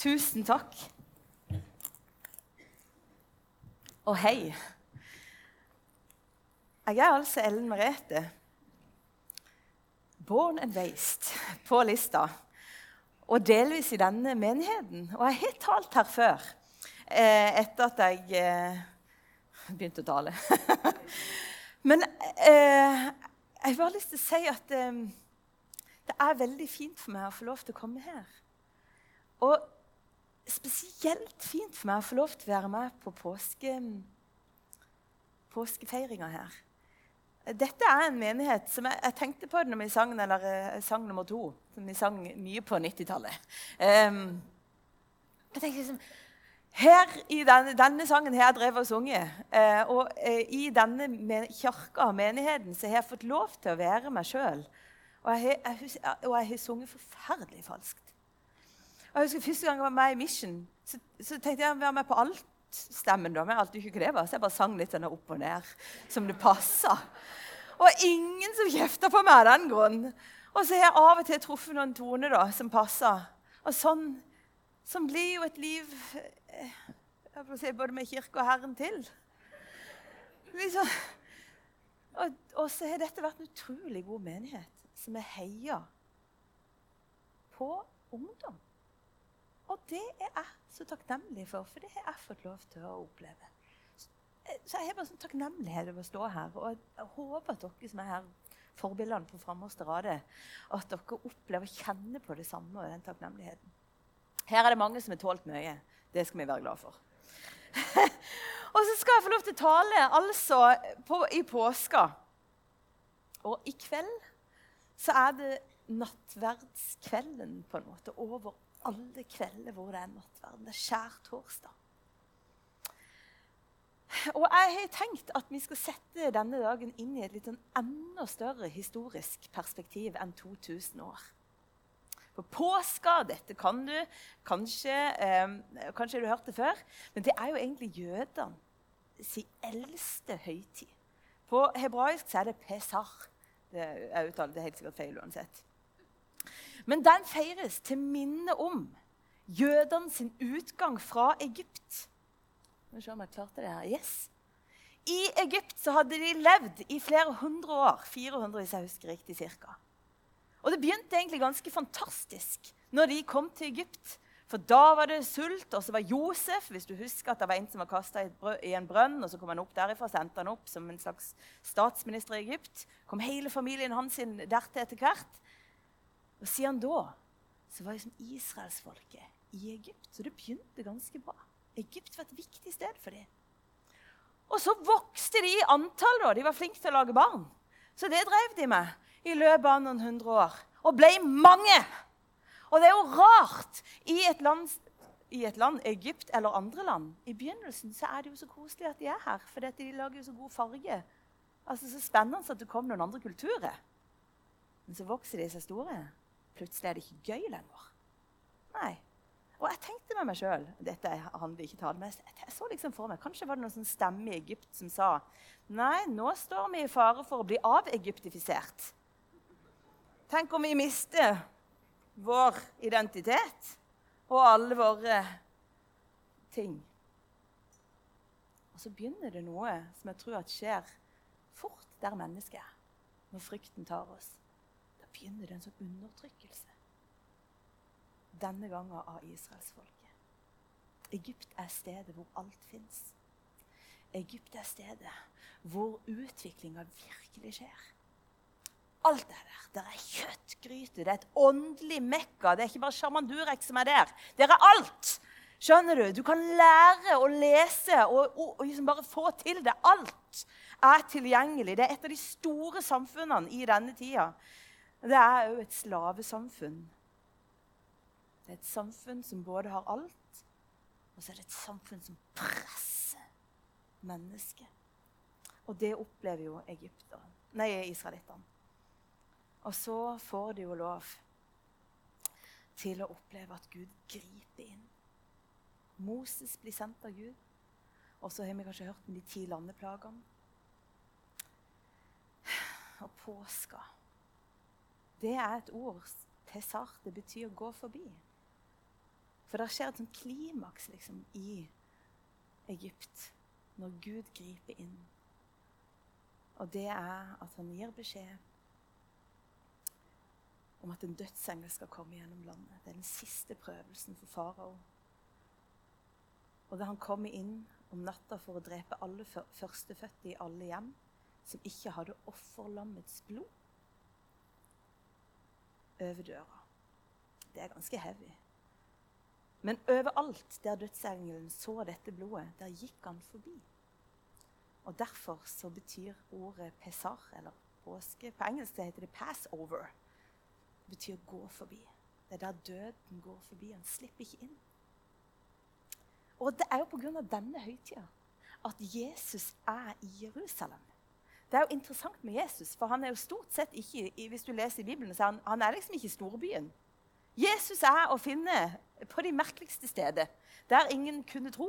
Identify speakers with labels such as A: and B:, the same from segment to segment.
A: Tusen takk. Og hei. Jeg er altså Ellen Merete. Born and raised på lista. Og delvis i denne menigheten. Og jeg har talt her før, eh, etter at jeg eh, begynte å tale. Men eh, jeg har bare lyst til å si at eh, det er veldig fint for meg å få lov til å komme her. Og spesielt fint for meg å få lov til å være med på påske, påskefeiringa her. Dette er en menighet som jeg, jeg tenkte på det når vi sang, eller, eh, sang nummer to, som vi sang mye på 90-tallet. Um, jeg tenkte liksom, her I denne, denne sangen har jeg drevet og sunget. Uh, og uh, i denne kirka og menigheten så har jeg fått lov til å være meg sjøl. Og jeg har sunget forferdelig falskt. Jeg husker Første gang jeg var med i Mission, så, så tenkte jeg å være med på alt-stemmen. da, men jeg alltid ikke var, Så jeg bare sang litt sånn opp og ned som det passa. Og ingen som kjefta på meg av den grunn. Og så har jeg av og til truffet noen toner da, som passer. Og sånn, sånn blir jo et liv eh, jeg får si, både med kirke og Herren til. Liksom. Og, og så har dette vært en utrolig god menighet som er heia på ungdom. Og det er jeg så takknemlig for, for det har jeg fått lov til å oppleve. Så jeg har bare sånn takknemlighet over å stå her. Og jeg håper at dere som er her, forbildene på framerste rade, at dere opplever og kjenner på det samme og den takknemligheten. Her er det mange som har tålt mye. Det skal vi være glad for. og så skal jeg få lov til å tale altså på, i påska. Og i kveld så er det nattverdskvelden på en måte over alle kvelder hvor det er være. Det er skjærtorsdag. Og jeg har tenkt at vi skal sette denne dagen inn i et litt sånn enda større historisk perspektiv enn 2000 år. For påska, dette kan du kanskje eh, Kanskje du har hørt det før, men det er jo egentlig jødene sin eldste høytid. På hebraisk er det pesar. Det, jeg uttaler helt sikkert feil uansett. Men den feires til minne om jødene sin utgang fra Egypt. Må se om jeg klarte det her. Yes. I Egypt så hadde de levd i flere hundre år. 400 hvis jeg husker riktig cirka. Og det begynte egentlig ganske fantastisk når de kom til Egypt. For da var det sult, og så var Josef hvis du husker at det var en som var kasta i en brønn, og så kom han opp derifra, sendte han opp som en slags statsminister i Egypt. kom hele familien hans inn dertil etter hvert. Og siden da så var liksom israelsfolket i Egypt. Så det begynte ganske bra. Egypt var et viktig sted for dem. Og så vokste de i antall. da. De var flinke til å lage barn. Så det drev de med i løpet av noen hundre år. Og ble mange. Og det er jo rart i et land, i et land, Egypt eller andre land I begynnelsen så er det jo så koselig at de er her, for de lager jo så god farge. Altså Så spennende at det kom noen andre kulturer. Men så vokser de seg store plutselig er det ikke gøy lenger. Nei. Og jeg tenkte med meg sjøl Dette handler ikke tale, men jeg så liksom for meg, Kanskje var det noen sånn stemme i Egypt som sa Nei, nå står vi i fare for å bli avegyptifisert. Tenk om vi mister vår identitet og alle våre ting. Og så begynner det noe som jeg tror at skjer fort der mennesket er, når frykten tar oss begynner det en sånn undertrykkelse. Denne gangen av israelsfolket. Egypt er stedet hvor alt fins. Egypt er stedet hvor utviklinga virkelig skjer. Alt er der. Det er kjøttgryte, det er et åndelig mekka. Det er ikke bare sjaman Durek som er der. Det er alt. Skjønner du? Du kan lære å lese og, og, og liksom bare få til det. Alt er tilgjengelig. Det er et av de store samfunnene i denne tida. Det er òg et slavesamfunn. Det er et samfunn som både har alt, og så er det et samfunn som presser mennesket. Og det opplever jo nei, israelittene. Og så får de jo lov til å oppleve at Gud griper inn. Moses blir sendt av Gud. Og så har vi kanskje hørt om de ti landeplagene. Og påska det er et ord Tesar. Det betyr 'gå forbi'. For det skjer et sånt klimaks liksom, i Egypt når Gud griper inn. Og det er at han gir beskjed om at en dødsengel skal komme gjennom landet. Det er den siste prøvelsen for farao. Og da han kommer inn om natta for å drepe alle førstefødte i alle hjem som ikke hadde offerlammets blod over døra. Det er ganske heavy. Men overalt der dødsengelen så dette blodet, der gikk han forbi. Og Derfor så betyr ordet pesar, eller påske På engelsk heter det 'passover'. Det betyr 'gå forbi'. Det er der døden går forbi. Han slipper ikke inn. Og det er jo pga. denne høytida at Jesus er i Jerusalem. Det er jo interessant med Jesus, for han er jo stort sett ikke hvis du leser i Bibelen, så han, han er liksom ikke i storbyen. Jesus er å finne på de merkeligste steder, der ingen kunne tro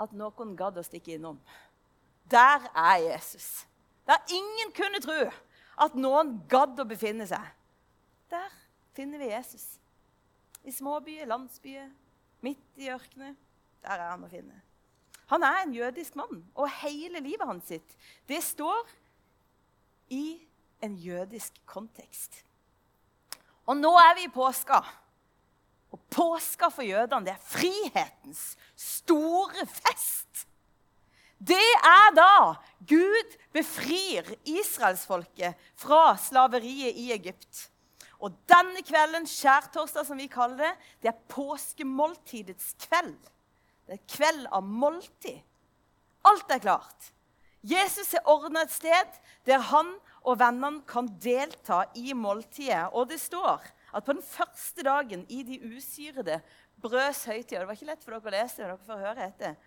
A: at noen gadd å stikke innom. Der er Jesus. Der ingen kunne tro at noen gadd å befinne seg. Der finner vi Jesus. I småbyer, landsbyer, midt i ørkenen. Der er han å finne. Han er en jødisk mann, og hele livet hans sitt, det står i en jødisk kontekst. Og nå er vi i påska. Og påska for jødene, det er frihetens store fest. Det er da Gud befrir israelsfolket fra slaveriet i Egypt. Og denne kvelden, skjærtorsdag som vi kaller det, det er påskemåltidets kveld. Det er kveld av måltid. Alt er klart. Jesus har ordna et sted der han og vennene kan delta i måltidet. Og det står at på den første dagen i de usyrede brøds høytid Det var ikke lett for dere å lese, men dere får høre etter.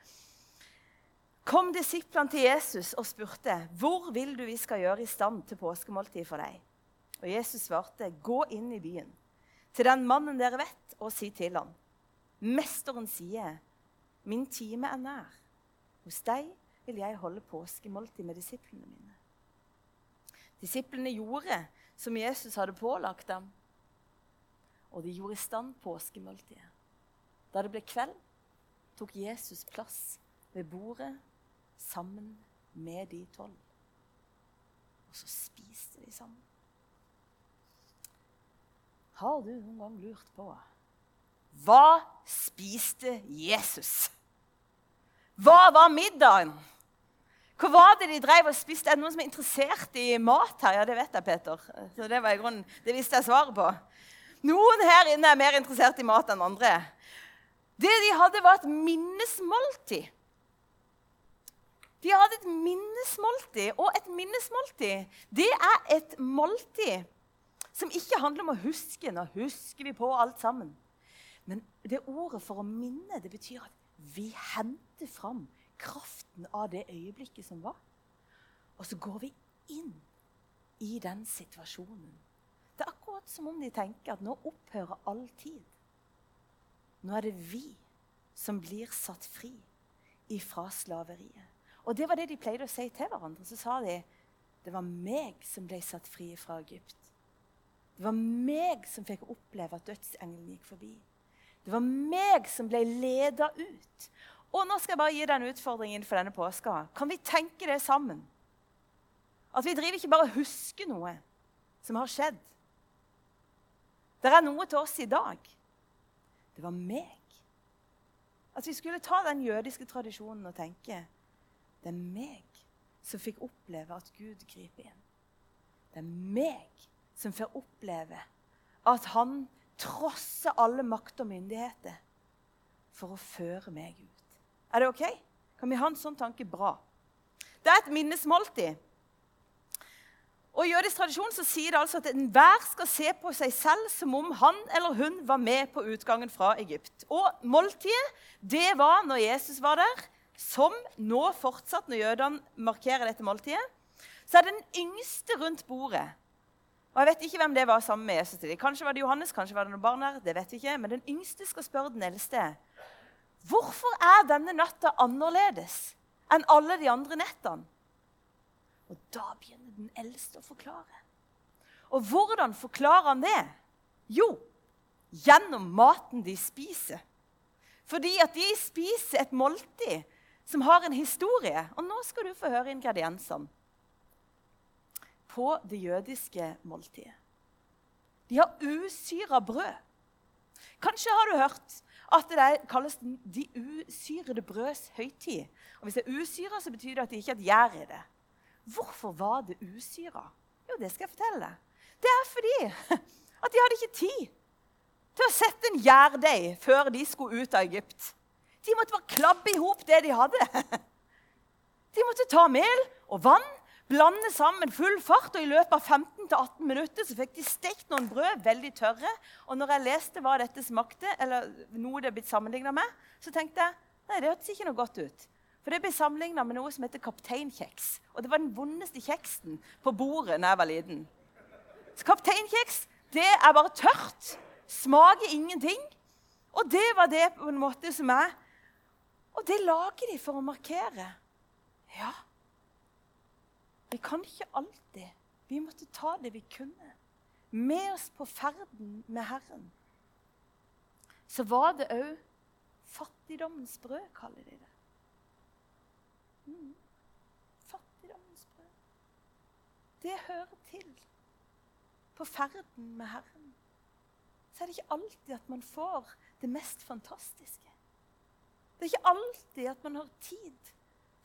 A: Kom disiplene til Jesus og spurte, 'Hvor vil du vi skal gjøre i stand til påskemåltid for deg?' Og Jesus svarte, 'Gå inn i byen, til den mannen dere vet, og si til ham:" 'Mesteren sier, min time er nær. Hos deg vil jeg holde påskemåltid med disiplene mine.' Disiplene gjorde som Jesus hadde pålagt dem og de gjorde i stand påskemåltidet. Da det ble kveld, tok Jesus plass ved bordet sammen med de tolv. Og så spiste de sammen. Har du noen gang lurt på hva spiste Jesus? Hva var middagen? Hva var det de drev og spiste? Er det noen som er interessert i mat her? Ja, det vet jeg, Peter. Så det, var i grunnen, det visste jeg svaret på. Noen her inne er mer interessert i mat enn andre. Det de hadde, var et minnesmåltid. De hadde et minnesmåltid, og et minnesmåltid det er et måltid som ikke handler om å huske. Nå husker vi på alt sammen. Men det ordet for å minne det betyr at vi henter fram kraften av det øyeblikket som var. Og så går vi inn i den situasjonen det er akkurat som om de tenker at nå opphører all tid. Nå er det vi som blir satt fri ifra slaveriet. Og det var det de pleide å si til hverandre. Så sa de det var meg som ble satt fri fra Egypt. Det var meg som fikk oppleve at dødsengelen gikk forbi. Det var meg som ble leda ut. Og nå skal jeg bare gi deg en utfordring for denne påska. Kan vi tenke det sammen? At vi driver ikke bare og husker noe som har skjedd, det er noe til oss i dag. Det var meg. At vi skulle ta den jødiske tradisjonen og tenke det er meg som fikk oppleve at Gud griper inn. Det er meg som får oppleve at han trosser alle makt og myndigheter for å føre meg ut. Er det OK? Kan vi ha en sånn tanke? Bra. Det er et minnesmåltid. Og I jødisk tradisjon så sier det altså at enhver skal se på seg selv som om han eller hun var med på utgangen fra Egypt. Og måltidet, det var når Jesus var der, som nå fortsatt når jødene markerer dette måltidet. Så er den yngste rundt bordet. Og Jeg vet ikke hvem det var sammen med Jesus. til Kanskje var det Johannes, kanskje var det noen barn her. det vet vi ikke. Men den yngste skal spørre den eldste. Hvorfor er denne natta annerledes enn alle de andre nettene? Og da begynner den eldste å forklare. Og hvordan forklarer han det? Jo, gjennom maten de spiser. Fordi at de spiser et måltid som har en historie. Og nå skal du få høre ingrediensene på det jødiske måltidet. De har usyra brød. Kanskje har du hørt at det kalles de usyrede brøds høytid. Og Hvis det er usyra, så betyr det at det ikke er et gjær i det. Hvorfor var det usyra? Jo, det skal jeg fortelle deg. Det er fordi at de hadde ikke tid til å sette en gjærdeig før de skulle ut av Egypt. De måtte bare klabbe i hop det de hadde. De måtte ta mel og vann, blande sammen full fart, og i løpet av 15-18 minutter så fikk de stekt noen brød, veldig tørre. Og når jeg leste hva dette smakte, eller noe det er blitt sammenligna med, så tenkte jeg nei, det hørtes ikke noe godt ut. For det ble sammenligna med noe som heter kapteinkjeks. Og det var den vondeste kjeksen på bordet da jeg var liten. Så kapteinkjeks det er bare tørt. Smaker ingenting. Og det var det på en måte som er Og det lager de for å markere. Ja. Vi kan ikke alltid. Vi måtte ta det vi kunne. Med oss på ferden med Herren. Så var det òg fattigdommens brød, kaller de det. Mm. Fattigdommens brød. Det hører til på ferden med Herren. Så er det ikke alltid at man får det mest fantastiske. Det er ikke alltid at man har tid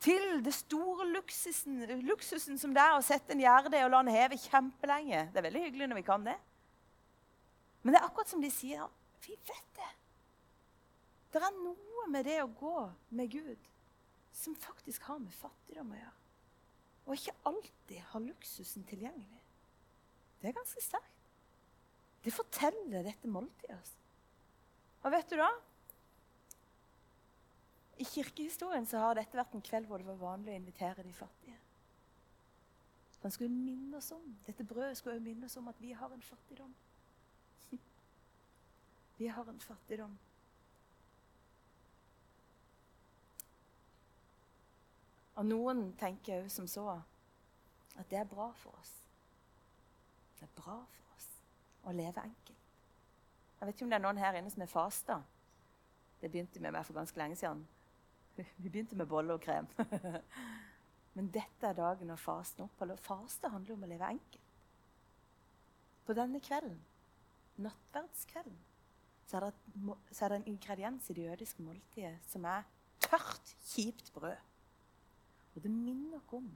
A: til det store luksusen, luksusen som det er å sette en gjerde og la den heve kjempelenge. Det er veldig hyggelig når vi kan det. Men det er akkurat som de sier. Vi vet det. Det er noe med det å gå med Gud som faktisk har med fattigdom å gjøre. Og ikke alltid har luksusen tilgjengelig. Det er ganske sterkt. Det forteller dette måltidet oss. Og vet du da? I kirkehistorien så har dette vært en kveld hvor det var vanlig å invitere de fattige. Han skulle minne oss om, Dette brødet skulle minne oss om at vi har en fattigdom. Vi har en fattigdom. Og noen tenker òg som så at det er bra for oss. Det er bra for oss å leve enkelt. Jeg vet ikke om det er noen her inne som er fasta. Det begynte med for ganske lenge siden. Vi begynte med bolle og krem. Men dette er dagen å fasten opp. Faste handler om å leve enkelt. På denne kvelden, nattverdskvelden, så er, det, så er det en ingrediens i det jødiske måltidet som er tørt, kjipt brød. Og det minner oss om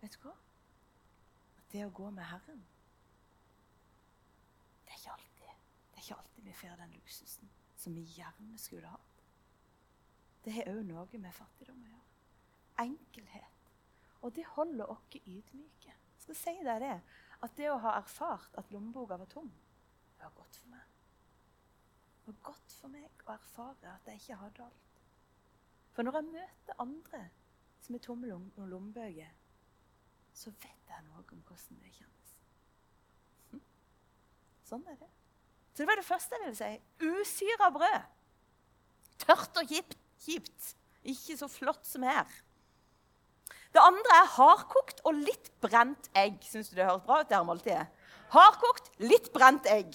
A: vet du hva? at det å gå med Herren Det er ikke alltid det er ikke alltid vi får den luksusen som vi gjerne skulle hatt. Det har òg noe med fattigdom å gjøre. Enkelhet. Og det holder oss ydmyke. Jeg skal si deg det, at det å ha erfart at lommeboka var tom, det var godt for meg. Det var godt for meg å erfare at jeg ikke hadde alt. For når jeg møter andre som er tomme lommebøker, så vet jeg noe om hvordan det kjennes. Hm? Sånn er det. Så det var det første jeg ville si. Usyra brød. Tørt og kjipt. Kjipt. Ikke så flott som her. Det andre er hardkokt og litt brent egg. Syns du det høres bra ut? det her måltidet? Hardkokt, litt brent egg.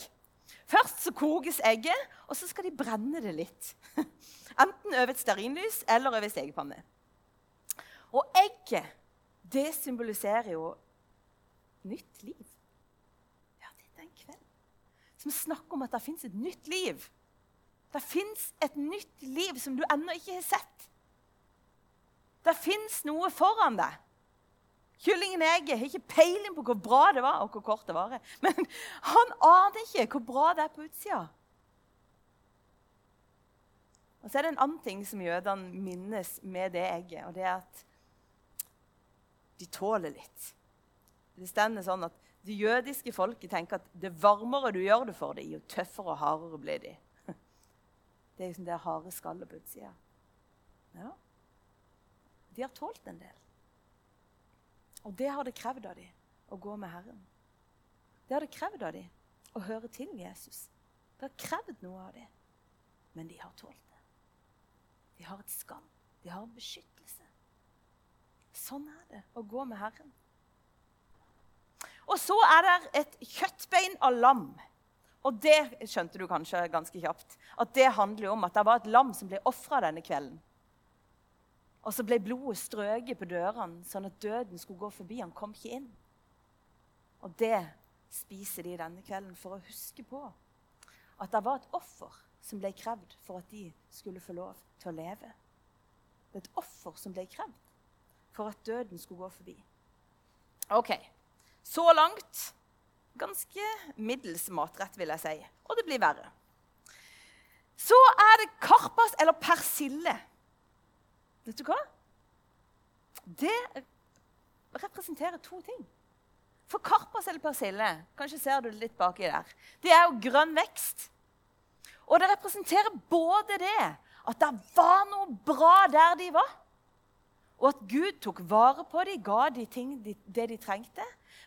A: Først så kokes egget, og så skal de brenne det litt. Enten over et stearinlys eller over stekepanne. Og egget, det symboliserer jo nytt liv. Ja, dette er en kveld som snakker om at det fins et nytt liv. Det fins et nytt liv som du ennå ikke har sett. Det fins noe foran deg. Kyllingen egget har ikke peiling på hvor bra det var, og hvor kort det varer. Men han aner ikke hvor bra det er på utsida. Og så er det en annen ting som jødene minnes med det egget. og det er at de tåler litt. Det stender sånn at Det jødiske folket tenker at det varmere du gjør det for dem, jo tøffere og hardere blir de. Det er liksom det harde skallet på utsida. Ja. De har tålt en del. Og det har det krevd av dem å gå med Herren. Det har det krevd av dem å høre til Jesus. Det har krevd noe av dem. Men de har tålt det. De har et skam. De har en beskyttelse. Sånn er det å gå med Herren. Og så er det et kjøttbein av lam. Og det skjønte du kanskje ganske kjapt. At det handler om at det var et lam som ble ofra denne kvelden. Og så ble blodet strøket på dørene, sånn at døden skulle gå forbi. Han kom ikke inn. Og det spiser de denne kvelden for å huske på at det var et offer som ble krevd for at de skulle få lov til å leve. Det er et offer som ble krevd for at døden skulle gå forbi. OK. Så langt ganske middels matrett, vil jeg si. Og det blir verre. Så er det karpas eller persille. Vet du hva? Det representerer to ting. For karpas eller persille kanskje ser du det litt baki der, det er jo grønn vekst. Og det representerer både det at det var noe bra der de var, og at Gud tok vare på dem, ga dem ting, det de trengte.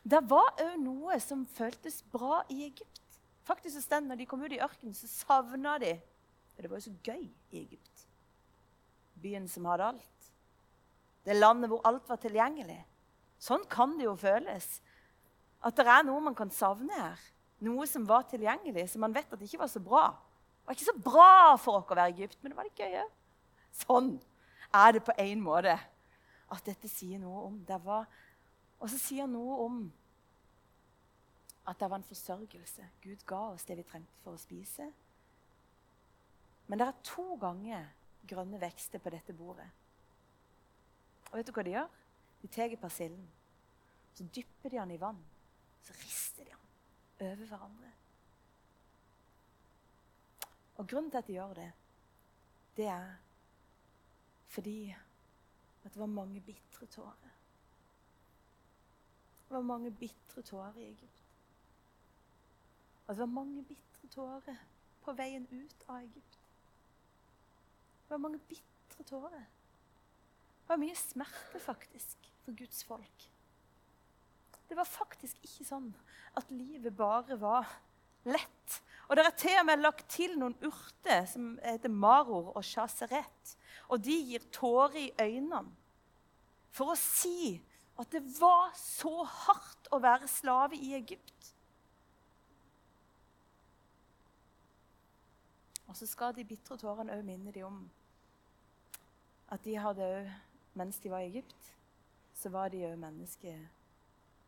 A: Det var òg noe som føltes bra i Egypt. Faktisk så stendt, når de kom ut i ørkenen, så savna de Det var jo så gøy i Egypt. Byen som hadde alt. Det landet hvor alt var tilgjengelig. Sånn kan det jo føles. At det er noe man kan savne her. Noe som var tilgjengelig, som man vet at det ikke var så bra. Det var ikke så bra for oss å være i Egypt, men det var litt gøy òg. Sånn er det på en måte at dette sier noe om det var, Og så sier noe om at det var en forsørgelse. Gud ga oss det vi trengte for å spise. Men det er to ganger grønne vekster på dette bordet. Og vet du hva de gjør? De tar persillen, så dypper de den i vann så rister de den over hverandre. Og grunnen til at de gjør det, det er fordi at det var mange bitre tårer. Det var mange bitre tårer i Egypt. Og det var mange bitre tårer på veien ut av Egypt. Det var mange bitre tårer. Det var mye smerte, faktisk, for Guds folk. Det var faktisk ikke sånn at livet bare var lett. Og Det er til og med lagt til noen urter som heter maror og chaseret. Og de gir tårer i øynene for å si at det var så hardt å være slave i Egypt. Og så skal de bitre tårene òg minne dem om at de hadde òg, mens de var i Egypt, så var de òg mennesker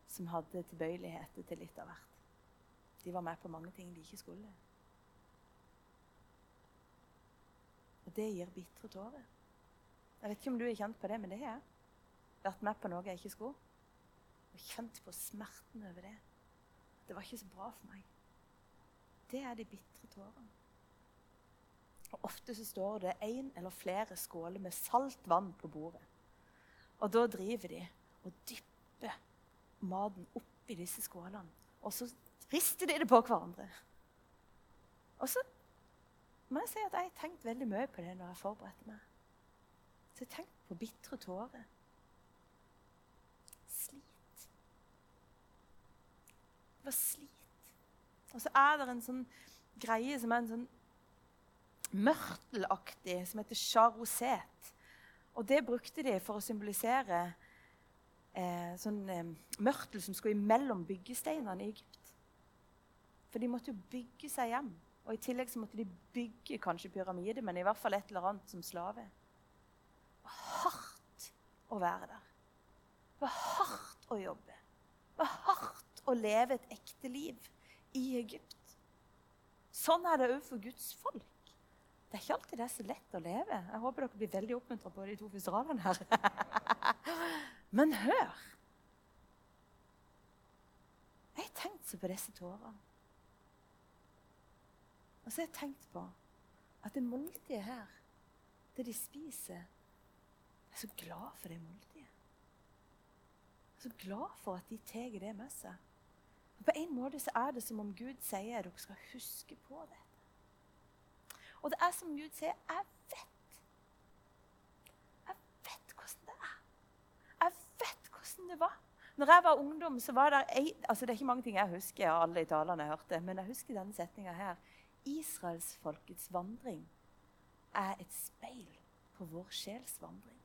A: som hadde tilbøyeligheter til litt av hvert. De var med på mange ting de ikke skulle. Og det gir bitre tårer. Jeg vet ikke om du har kjent på det, men det har jeg. Vært med på noe jeg ikke skulle. Og kjent på smerten over det. Det var ikke så bra for meg. Det er de bitre tårene. Og Ofte så står det én eller flere skåler med salt vann på bordet. Og da driver de og dypper maten oppi disse skålene. Og så rister de det på hverandre. Og så må jeg si at jeg har tenkt veldig mye på det når jeg forberedte meg. Så jeg har tenkt på bitre tårer. Slit. Det var slit. Og så er det en sånn greie som er en sånn mørtelaktig, som heter charoset. Og det brukte de for å symbolisere eh, sånn eh, mørtel som skulle imellom byggesteinene i Egypt. For de måtte jo bygge seg hjem. Og i tillegg så måtte de bygge kanskje pyramide, men i hvert fall et eller annet som slave. Det hardt å være der. Det var hardt å jobbe. Det var hardt å leve et ekte liv i Egypt. Sånn er det òg for Guds folk. Det er ikke alltid det er så lett å leve. Jeg håper dere blir veldig oppmuntra på de to første her. Men hør! Jeg har tenkt så på disse tårene. Og så har jeg tenkt på at det måltidet her, det de spiser Jeg er så glad for det måltidet. Jeg er så glad for at de tar det med seg. Og På en måte så er det som om Gud sier at dere skal huske på dette. Og det er som Gud sier, jeg vet hvordan det var. Når jeg var ungdom, så var det ei, altså Det er ikke mange ting jeg husker av alle de talene jeg hørte, men jeg husker denne setninga her. Israelsfolkets vandring er et speil på vår sjels vandring.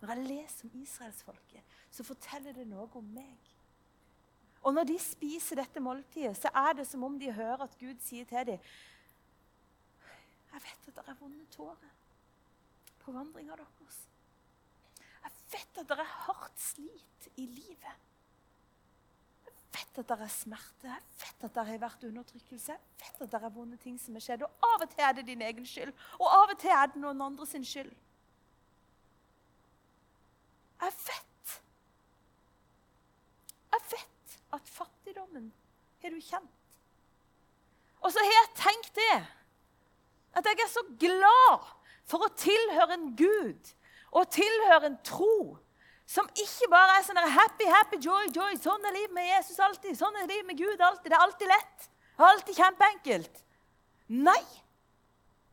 A: Når jeg leser om israelsfolket, så forteller det noe om meg. Og når de spiser dette måltidet, så er det som om de hører at Gud sier til dem Jeg vet at det er vonde tårer på vandringa deres. Jeg vet at det er hardt slit i livet. Jeg vet at det er smerte, jeg vet at det har vært undertrykkelse. Jeg vet at det er vonde ting som har skjedd. Og av og til er det din egen skyld, og av og til er det noen andre sin skyld. Jeg vet. Jeg vet at fattigdommen har du kjent. Og så har jeg tenkt det. At jeg er så glad for å tilhøre en Gud og tilhøre en tro som ikke bare er sånn happy, happy, joy, joy. Sånn er livet med Jesus alltid. Sånn er livet med Gud alltid. Det er alltid lett. Alltid kjempeenkelt. Nei.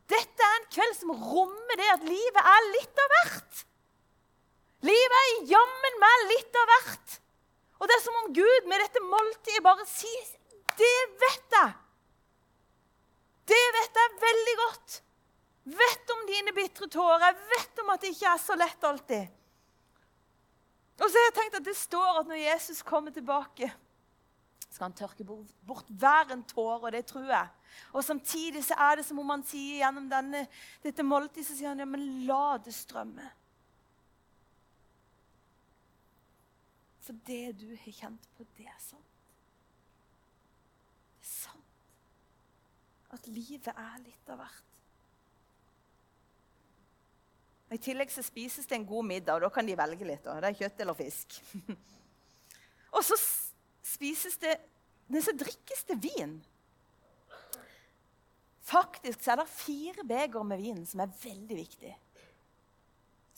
A: Dette er en kveld som rommer det at livet er litt av hvert. Livet er jammen meg litt av hvert. Og det er som om Gud med dette måltidet bare sier Det vet jeg. Det vet jeg veldig godt. Vet om dine bitre tårer. Vet om at det ikke er så lett alltid. Og så har jeg tenkt at Det står at når Jesus kommer tilbake, skal han tørke bort, hver en tåre, og det tror jeg. Og Samtidig så er det som om han sier gjennom denne, dette måltidet så sier han, ja, men la det strømme. For det du har kjent på, det er sant. Det er sant. At livet er litt av hvert. I tillegg så spises det en god middag, og da kan de velge litt. Da. Det er kjøtt eller fisk. og så spises det Men så drikkes det vin. Faktisk så er det fire beger med vin som er veldig viktig.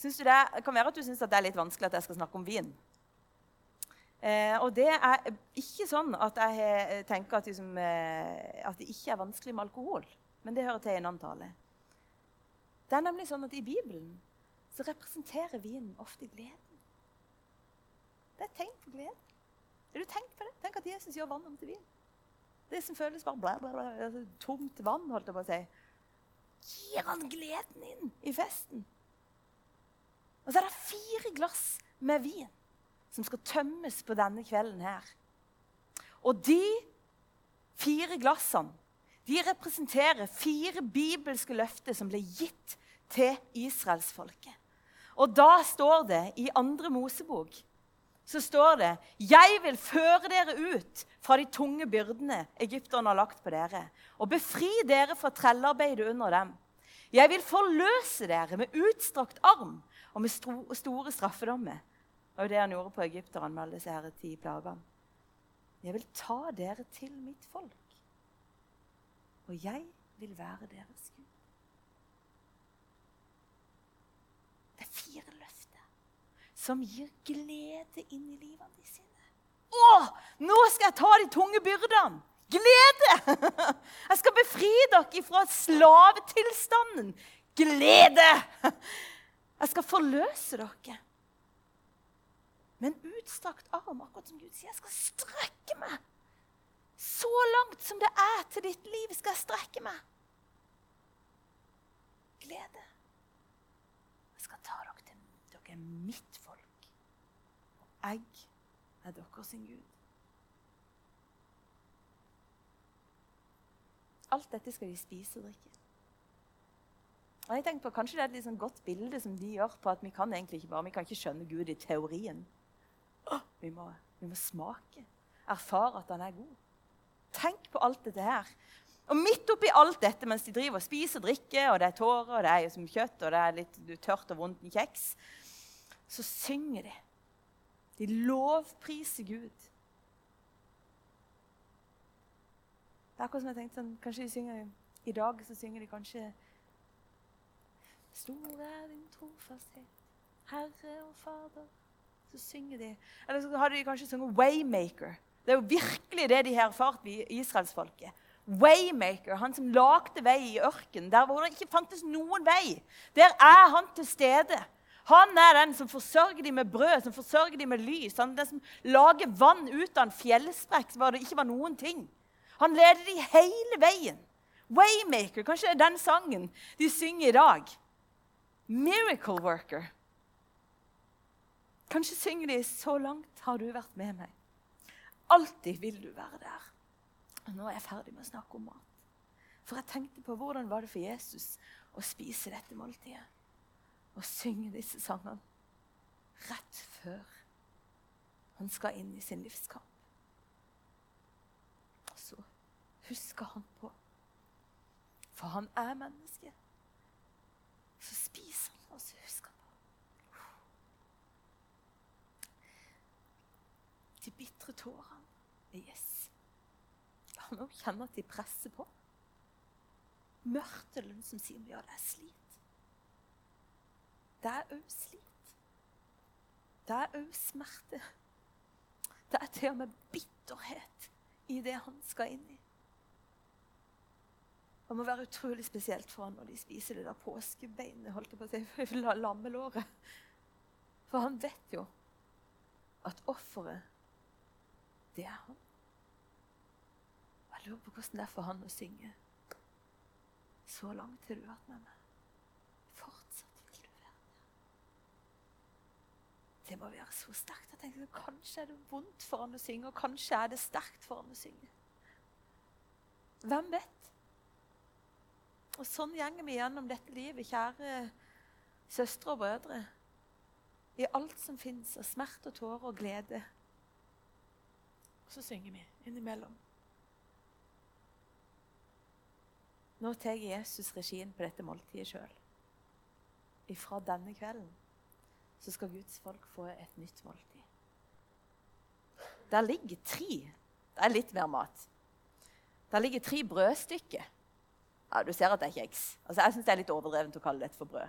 A: Synes du det, kan være at du syns det er litt vanskelig at jeg skal snakke om vin. Eh, og det er ikke sånn at jeg eh, tenker at, liksom, eh, at, det ikke er vanskelig med alkohol. Men det hører til i en annen tale. Det er nemlig sånn at I Bibelen så representerer vinen ofte gleden. Det er tegn på glede. Har du tenkt på det? Tenk at Jesus gjør vann om til vin. Det som føles bare bla, bla, bla, altså, tomt vann, holdt jeg på å si, gir han gleden inn i festen. Og så er det fire glass med vin som skal tømmes på denne kvelden her. Og de fire glassene de representerer fire bibelske løfter som ble gitt til israelsfolket. Og da står det i andre Mosebok så står det Jeg vil føre dere ut fra de tunge byrdene egypterne har lagt på dere, og befri dere fra trellearbeidet under dem. Jeg vil forløse dere med utstrakt arm og med store straffedommer. Det var det han gjorde på egypterne med alle disse her ti plagene. Jeg vil ta dere til mitt folk, og jeg vil være deres Gud. Det er fire løfter som gir glede inn i livene sine. Å, nå skal jeg ta de tunge byrdene! Glede! Jeg skal befri dere fra slavetilstanden. Glede! Jeg skal forløse dere med en utstrakt arm, akkurat som Gud sier. Jeg skal strekke meg. Så langt som det er til ditt liv, skal jeg strekke meg. Glede. Jeg skal ta dere til Dere er mitt folk. Og jeg er deres Gud. Alt dette skal de spise og drikke. Og jeg tenkte på, Kanskje det er et sånn godt bilde som de gjør på at vi kan egentlig ikke bare, vi kan ikke skjønne Gud i teorien. Vi må, vi må smake, erfare at han er god. Tenk på alt dette her. Og midt oppi alt dette, mens de driver og spiser og drikker, og det er tårer, og det er jo som kjøtt, og det er litt tørt og vondt i kjeks, så synger de. De lovpriser Gud. Det er akkurat som jeg tenkte sånn, Kanskje de synger i dag så synger de kanskje Stor er din trofasthet, Herre og Fader så synger de Eller så har de kanskje sunget 'Waymaker'. Det er jo virkelig det de har erfart, israelsfolket. Waymaker, han som lagde vei i ørkenen, der hvor det ikke fantes noen vei. Der er han til stede. Han er den som forsørger dem med brød, som forsørger dem med lys. Han er den som lager vann ut av en fjellsprekk hvor det ikke var noen ting. Han leder dem hele veien. Waymaker, kanskje det er den sangen de synger i dag. Miracle worker. Kanskje synger de 'Så langt har du vært med meg'. Alltid vil du være der. Og nå er jeg ferdig med å snakke om mat. For jeg tenkte på hvordan var det for Jesus å spise dette måltidet og synge disse sangene rett før han skal inn i sin livskamp. Og så husker han på For han er menneske. Så spiser han, og så husker han på. De bitre tårene yes. La meg kjenner at de presser på. Mørtelen som sier ja, det er slit. Det er òg slit. Det er òg smerte. Det er til og med bitterhet i det han skal inn i. Det må være utrolig spesielt for han når de spiser det der påskebeinet, holdt jeg på å si, lammelåret. For han vet jo at offeret, det er han. Og Jeg lurer på hvordan det er for han å synge. Så langt har du vært med meg. Fortsatt vil du være med. Det må være så sterkt. Jeg tenker, Kanskje er det vondt for han å synge, og kanskje er det sterkt for han å synge. Hvem vet? Og sånn gjenger vi gjennom dette livet, kjære søstre og brødre. I alt som fins av smerte og tårer og glede. Og så synger vi innimellom. Nå tar Jesus regien på dette måltidet sjøl. Ifra denne kvelden så skal Guds folk få et nytt måltid. Der ligger tre Det er litt mer mat. Der ligger tre brødstykker ja, Du ser at det er kjeks. Altså, jeg syns det er litt overdrevent å kalle dette for brød.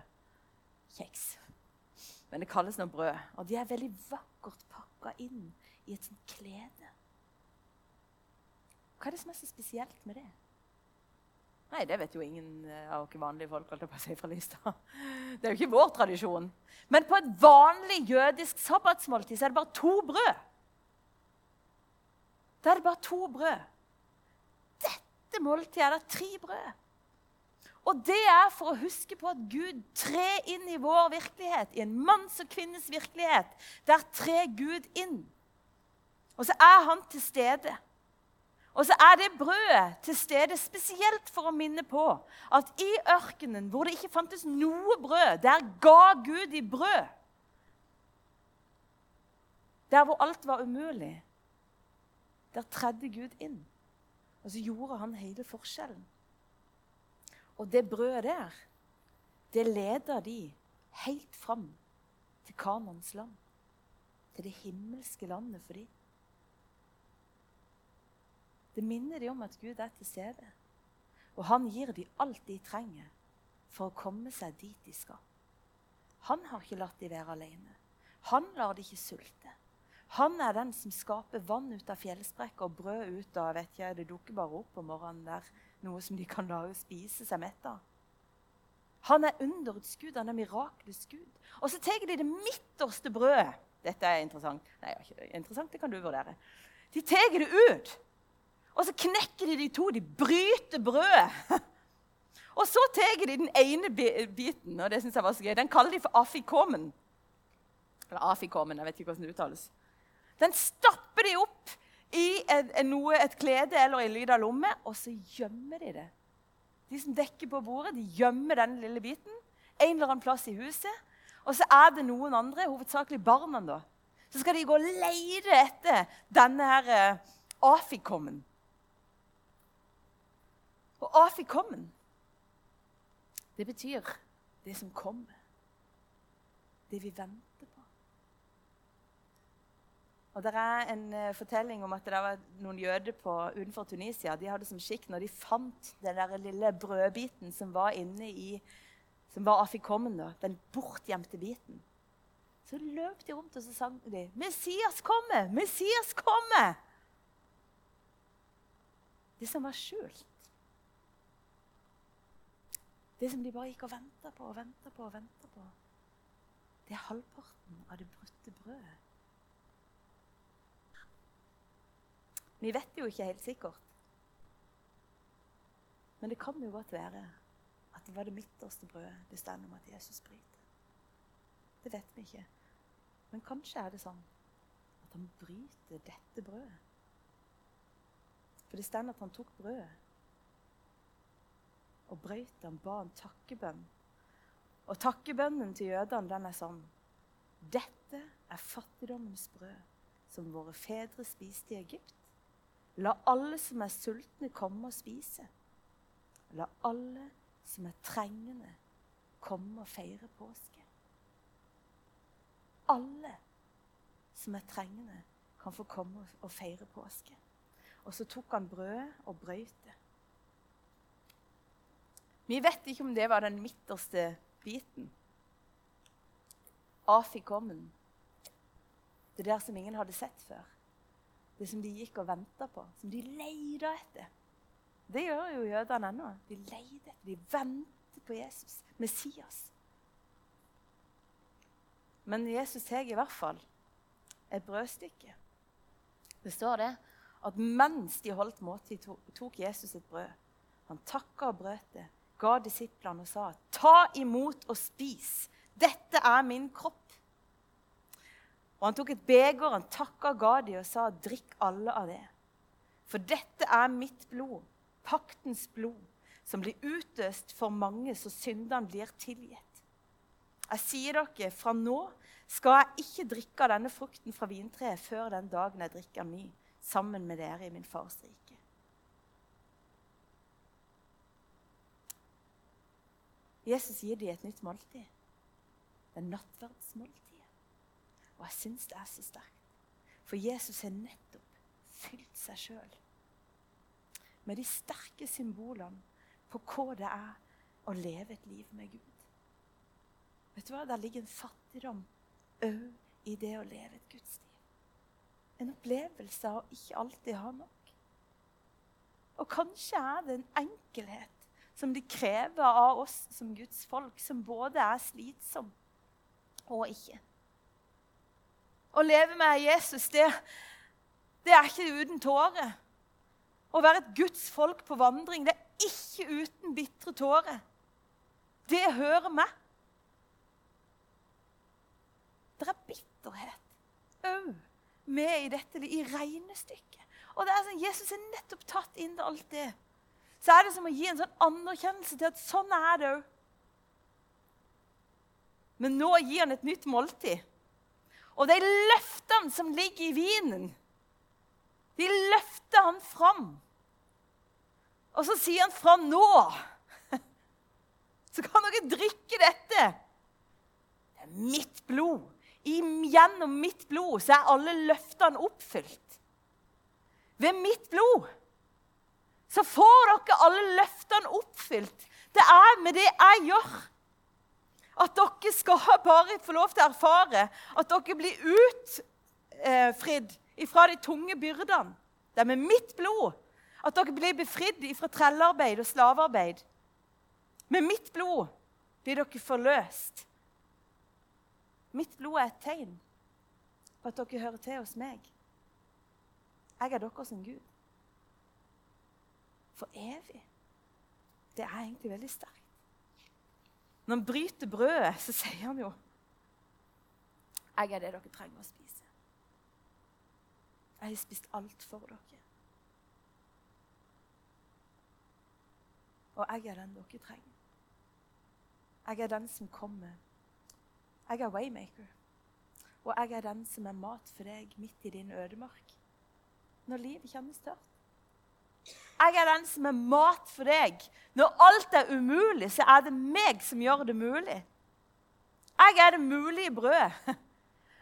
A: Kjeks. Men det kalles nå brød. Og de er veldig vakkert pakka inn i et sånt klede. Hva er det som er så spesielt med det? Nei, det vet jo ingen eh, av oss vanlige folk. holdt jeg på å si fra lista. Det er jo ikke vår tradisjon. Men på et vanlig jødisk sabbatsmåltid så er det bare to brød. Da er det bare to brød. Dette måltidet er det tre brød. Og det er for å huske på at Gud trer inn i vår virkelighet, i en manns og kvinnes virkelighet. Der trer Gud inn. Og så er han til stede. Og så er det brødet til stede spesielt for å minne på at i ørkenen, hvor det ikke fantes noe brød, der ga Gud i brød. Der hvor alt var umulig, der tredde Gud inn. Og så gjorde han hele forskjellen. Og det brødet der, det leder de helt fram til Kanons land. Til det himmelske landet for dem. Det minner dem om at Gud er til stede. Og han gir dem alt de trenger for å komme seg dit de skal. Han har ikke latt dem være alene. Han lar dem ikke sulte. Han er den som skaper vann ut av fjellsprekker og brød ut av vet ikke, Det dukker bare opp om morgenen der noe som de kan lage spise seg mett av. Han er underets gud, han er mirakelets gud. Og så tar de det midterste brødet. Dette er interessant. Nei, ikke interessant, det kan du vurdere. De tar det ut, og så knekker de de to. De bryter brødet. Og så tar de den ene biten, og det synes jeg var så gøy. Den kaller de for afikomen. Eller afikomen, jeg vet ikke hvordan det uttales. Den stapper de opp i en noe, et klede eller en av lomme, og så gjemmer de det. De som dekker på bordet, de gjemmer den lille biten en eller annen plass i huset. Og så er det noen andre, hovedsakelig barna, da. Så skal de gå og lete etter denne her uh, afikommen. Og det betyr det som kommer. Det vi venter på. og Det er en uh, fortelling om at det var noen jøder på, utenfor Tunisia. De hadde som skikk når de fant den der lille brødbiten som var inne i som var afikommen, da, den bortgjemte biten. Så løp de rundt og så sang de 'Messias kommer! Messias kommer!' Det som var skjult. Det som de bare gikk og venta på og venta på og venta på. Det er halvparten av det brutte brødet. Vi vet jo ikke helt sikkert. Men det kan jo godt være at det var det midterste brødet det står om at Jesus bryter. Det vet vi ikke. Men kanskje er det sånn at han bryter dette brødet For det står at han tok brødet og brøt det. Han ba en takkebønn. Og takkebønnen til jødene den er sånn Dette er fattigdommens brød, som våre fedre spiste i Egypt. La alle som er sultne, komme og spise. La alle som er trengende, komme og feire påske. Alle som er trengende, kan få komme og feire påske. Og så tok han brødet og brøyt det. Vi vet ikke om det var den midterste biten. Afikommen. Det der som ingen hadde sett før. Det som de gikk og venta på, som de leita etter. Det gjør jo jødene ennå. De leter etter, de venter på Jesus, Messias. Men Jesus tar i hvert fall et brødstykke. Det står det at mens de holdt måltid, tok Jesus et brød. Han takka og brøt det, ga disiplene og sa, 'Ta imot og spis. Dette er min kropp.' Og Han tok et beger, han takka Gadi og sa, 'Drikk alle av det.' For dette er mitt blod, paktens blod, som blir utøst for mange, så syndene blir tilgitt. Jeg sier dere, fra nå skal jeg ikke drikke av denne frukten fra vintreet før den dagen jeg drikker ny sammen med dere i min fars rike. Jesus gir dem et nytt måltid. Det er nattverdsmåltidet. Og jeg syns det er så sterkt. For Jesus har nettopp fylt seg sjøl med de sterke symbolene på hva det er å leve et liv med Gud. Vet du hva? Der ligger en fattigdom òg i det å leve et gudsliv. En opplevelse av å ikke alltid ha nok. Og kanskje er det en enkelhet som de krever av oss som Guds folk, som både er slitsom og ikke. Å leve med Jesus, det, det er ikke uten tårer. Å være et Guds folk på vandring, det er ikke uten bitre tårer. Det hører med. Det er bitterhet òg med i dette, i regnestykket. Og det er sånn, Jesus er nettopp tatt inn i alt det. Så er det som å gi en sånn anerkjennelse til at sånn er det òg. Men nå gir han et nytt måltid. Og de løftene som ligger i vinen, de løfter han fram. Og så sier han fra nå så kan dere drikke dette. Det er mitt blod Gjennom mitt blod så er alle løftene oppfylt. Ved mitt blod så får dere alle løftene oppfylt. Det er med det jeg gjør, at dere skal bare få lov til å erfare at dere blir utfridd fra de tunge byrdene. Det er med mitt blod at dere blir befridd fra trellearbeid og slavearbeid. Med mitt blod blir dere forløst. Mitt blod er et tegn på at dere hører til hos meg. Jeg er deres Gud. For evig. Det er egentlig veldig sterkt. Når han bryter brødet, så sier han jo Jeg er det dere trenger å spise. Jeg har spist alt for dere. Og jeg er den dere trenger. Jeg er den som kommer jeg er waymaker. Og jeg er den som er mat for deg midt i din ødemark. Når livet kjennes tørt. Jeg er den som er mat for deg. Når alt er umulig, så er det meg som gjør det mulig. Jeg er det mulige brødet.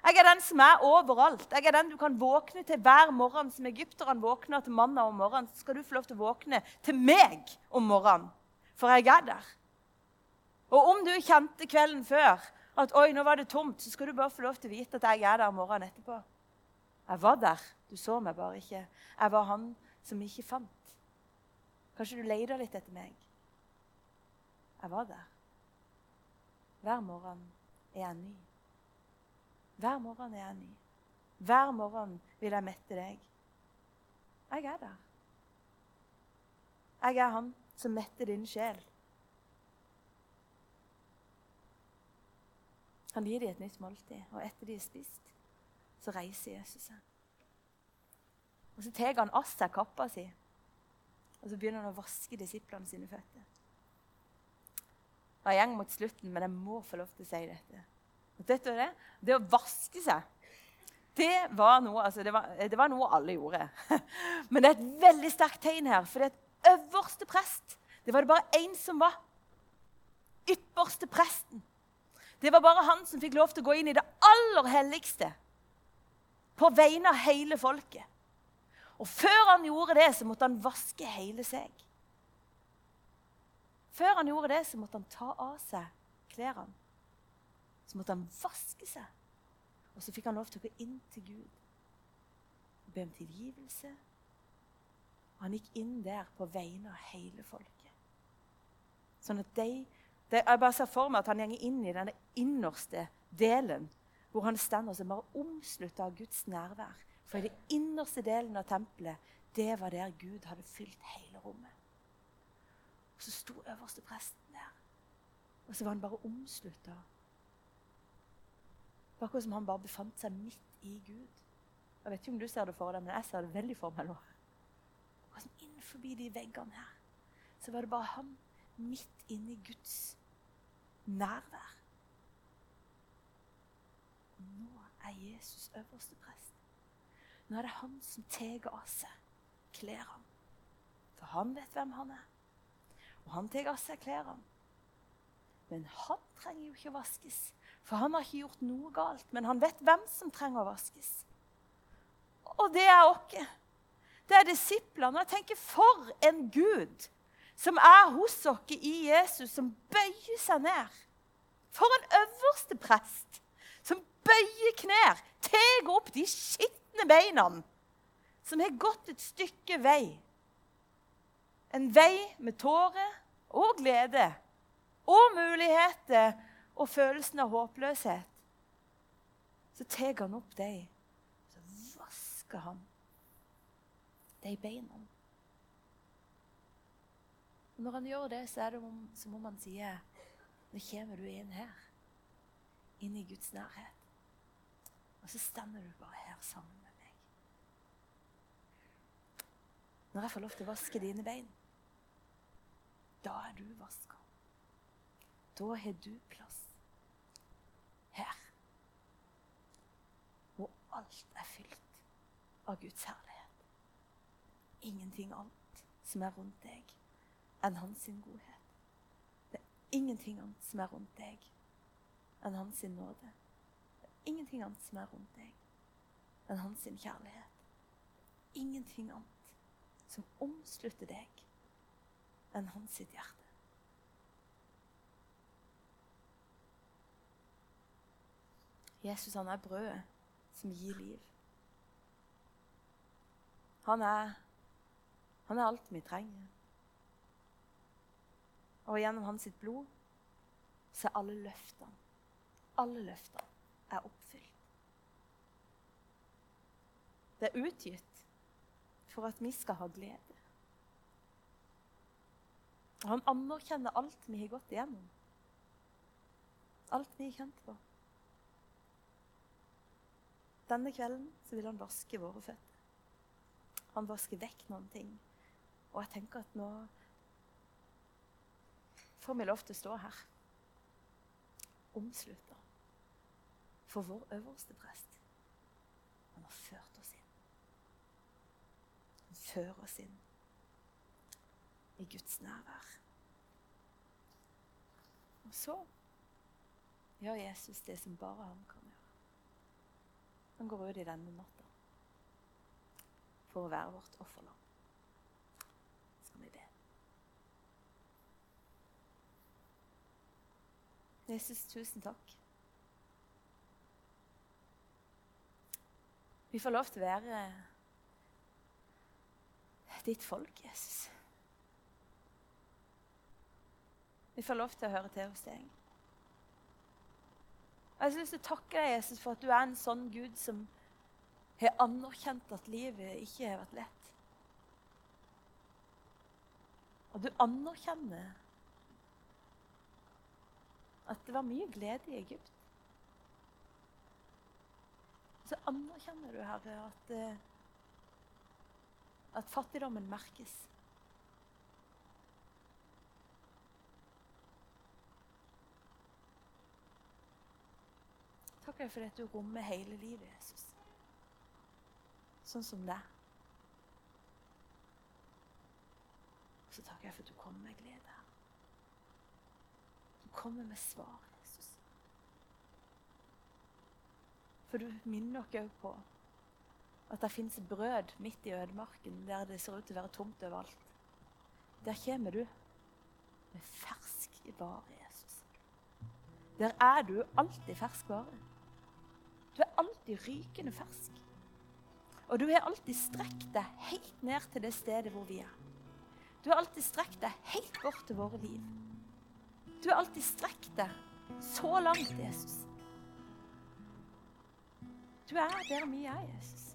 A: Jeg er den som er overalt. Jeg er den du kan våkne til hver morgen. Som egypterne våkner til mandag om morgenen, så skal du få lov til å våkne til meg om morgenen. For jeg er der. Og om du kjente kvelden før at oi, nå var det tomt, så skal du bare få lov til å vite at jeg er der morgenen etterpå. Jeg var der. Du så meg bare ikke. Jeg var han som ikke fant. Kanskje du leter litt etter meg. Jeg var der. Hver morgen er jeg ny. Hver morgen er jeg ny. Hver morgen vil jeg mette deg. Jeg er der. Jeg er han som metter din sjel. Han gir dem et nytt måltid, og etter de er spist, så reiser Jesus seg. Og Så tar han av seg kappa si, Og så begynner han å vaske disiplene sine føtter. Jeg går mot slutten, men jeg må få lov til å si dette. Dette det, det å vaske seg det var, noe, altså det, var, det var noe alle gjorde. Men det er et veldig sterkt tegn her. For det er øverste prest det var det bare én som var. Ypperste presten. Det var bare han som fikk lov til å gå inn i det aller helligste på vegne av hele folket. Og før han gjorde det, så måtte han vaske hele seg. Før han gjorde det, så måtte han ta av seg klærne. Så måtte han vaske seg. Og så fikk han lov til å gå inn til Gud og be om tilgivelse. Og han gikk inn der på vegne av hele folket. Sånn at de, de, Jeg bare ser for meg at han går inn i den innerste delen, hvor han står som bare omslutta av Guds nærvær. For i den innerste delen av tempelet, det var der Gud hadde fylt hele rommet. Og så sto øverste presten der, og så var han bare omslutta. Akkurat som han bare befant seg midt i Gud. Jeg vet ikke om du ser det for deg, men jeg ser det veldig for meg nå. Akkurat som innenfor de veggene her, så var det bare han midt inne i Guds nærvær. Nå er Jesus øverste prest. Nå er det han som tar av seg klærne. For han vet hvem han er. Og han tar av seg klærne. Men han trenger jo ikke å vaskes, for han har ikke gjort noe galt. Men han vet hvem som trenger å vaskes. Og det er oss. Det er disiplene. Jeg tenker, for en Gud som er hos oss i Jesus, som bøyer seg ned. For en øverste prest som bøyer knær, tar opp de skitne beina, som har gått et stykke vei. En vei med tårer og glede og muligheter og følelsen av håpløshet. Så tar han opp dem, så vasker han de beina. Og når han gjør det, så er det som om han sier Nå kommer du inn her. Inn i Guds nærhet. Og så stender du bare her sammen med meg. Når jeg får lov til å vaske dine bein, da er du vaska. Da har du plass her. Og alt er fylt av Guds herlighet. Ingenting annet som er rundt deg enn hans godhet. Det er ingenting annet som er rundt deg enn hans nåde. Det er ingenting annet som er rundt deg enn hans kjærlighet. Ingenting annet som omslutter deg enn hans sitt hjerte. Jesus han er brødet som gir liv. Han er, han er alt vi trenger. Og gjennom hans sitt blod så er alle løftene Alle løftene er oppfylt. Det er utgitt for at vi skal ha glede. Og han anerkjenner alt vi har gått igjennom. Alt vi har kjent på. Denne kvelden vil han vaske våre føtter. Han vasker vekk noen ting. Og jeg tenker at nå får vi lov til å stå her omslutta for vår øverste prest. Han har ført fører oss inn i Guds nærvær. Og så gjør Jesus det som bare han kan gjøre. Han går ut i denne natta for å være vårt offerland. Jesus, tusen takk. Vi får lov til å være ditt folk, Jesus. Vi får lov til å høre til hos deg. Jeg har lyst til å takke deg, Jesus, for at du er en sånn Gud som har anerkjent at livet ikke har vært lett. Og du anerkjenner at det var mye glede i Egypt. Så anerkjenner du, Herre, at, eh, at fattigdommen merkes. Takk for at du rommer hele livet, Jesus. Sånn som det. Og så takker jeg for at du kommer med glede. Du kommer med svar, Jesus. For du minner oss òg på at det fins brød midt i ødemarken der det ser ut til å være tomt overalt. Der kommer du med fersk vare, Jesus. Der er du alltid fersk vare. Du er alltid rykende fersk. Og du har alltid strekt deg helt ned til det stedet hvor vi er. Du har alltid strekt deg helt bort til våre liv. Du har alltid strekt deg så langt, Jesus. Du er der vi er, Jesus.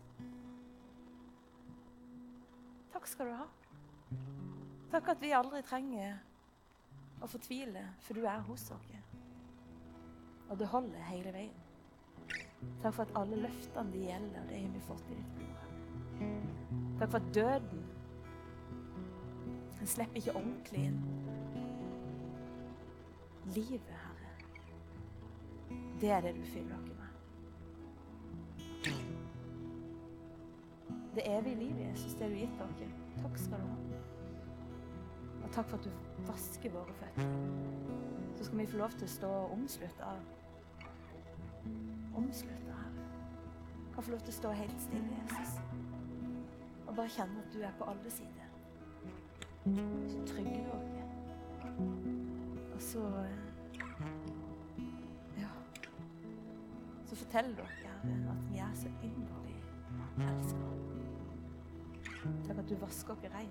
A: Takk skal du ha. Takk at vi aldri trenger å fortvile, for du er hos oss. Og det holder hele veien. Takk for at alle løftene de gjelder, det har vi fått i ditt blod. Takk for at døden den slipper ikke ordentlig inn. Livet, Herre, det er det du fyller oss Det evige livet, Jesus, det du har gitt oss. Takk skal du ha. Og takk for at du vasker våre føtter. Så skal vi få lov til å stå omslutta Omslutta her. Kan få lov til å stå helt stille, Jesus. Og bare kjenne at du er på alle sider. Så trygger du oss. Og så Ja. Så forteller dere at vi er så innmari elska. Takk at du vasker oss rein.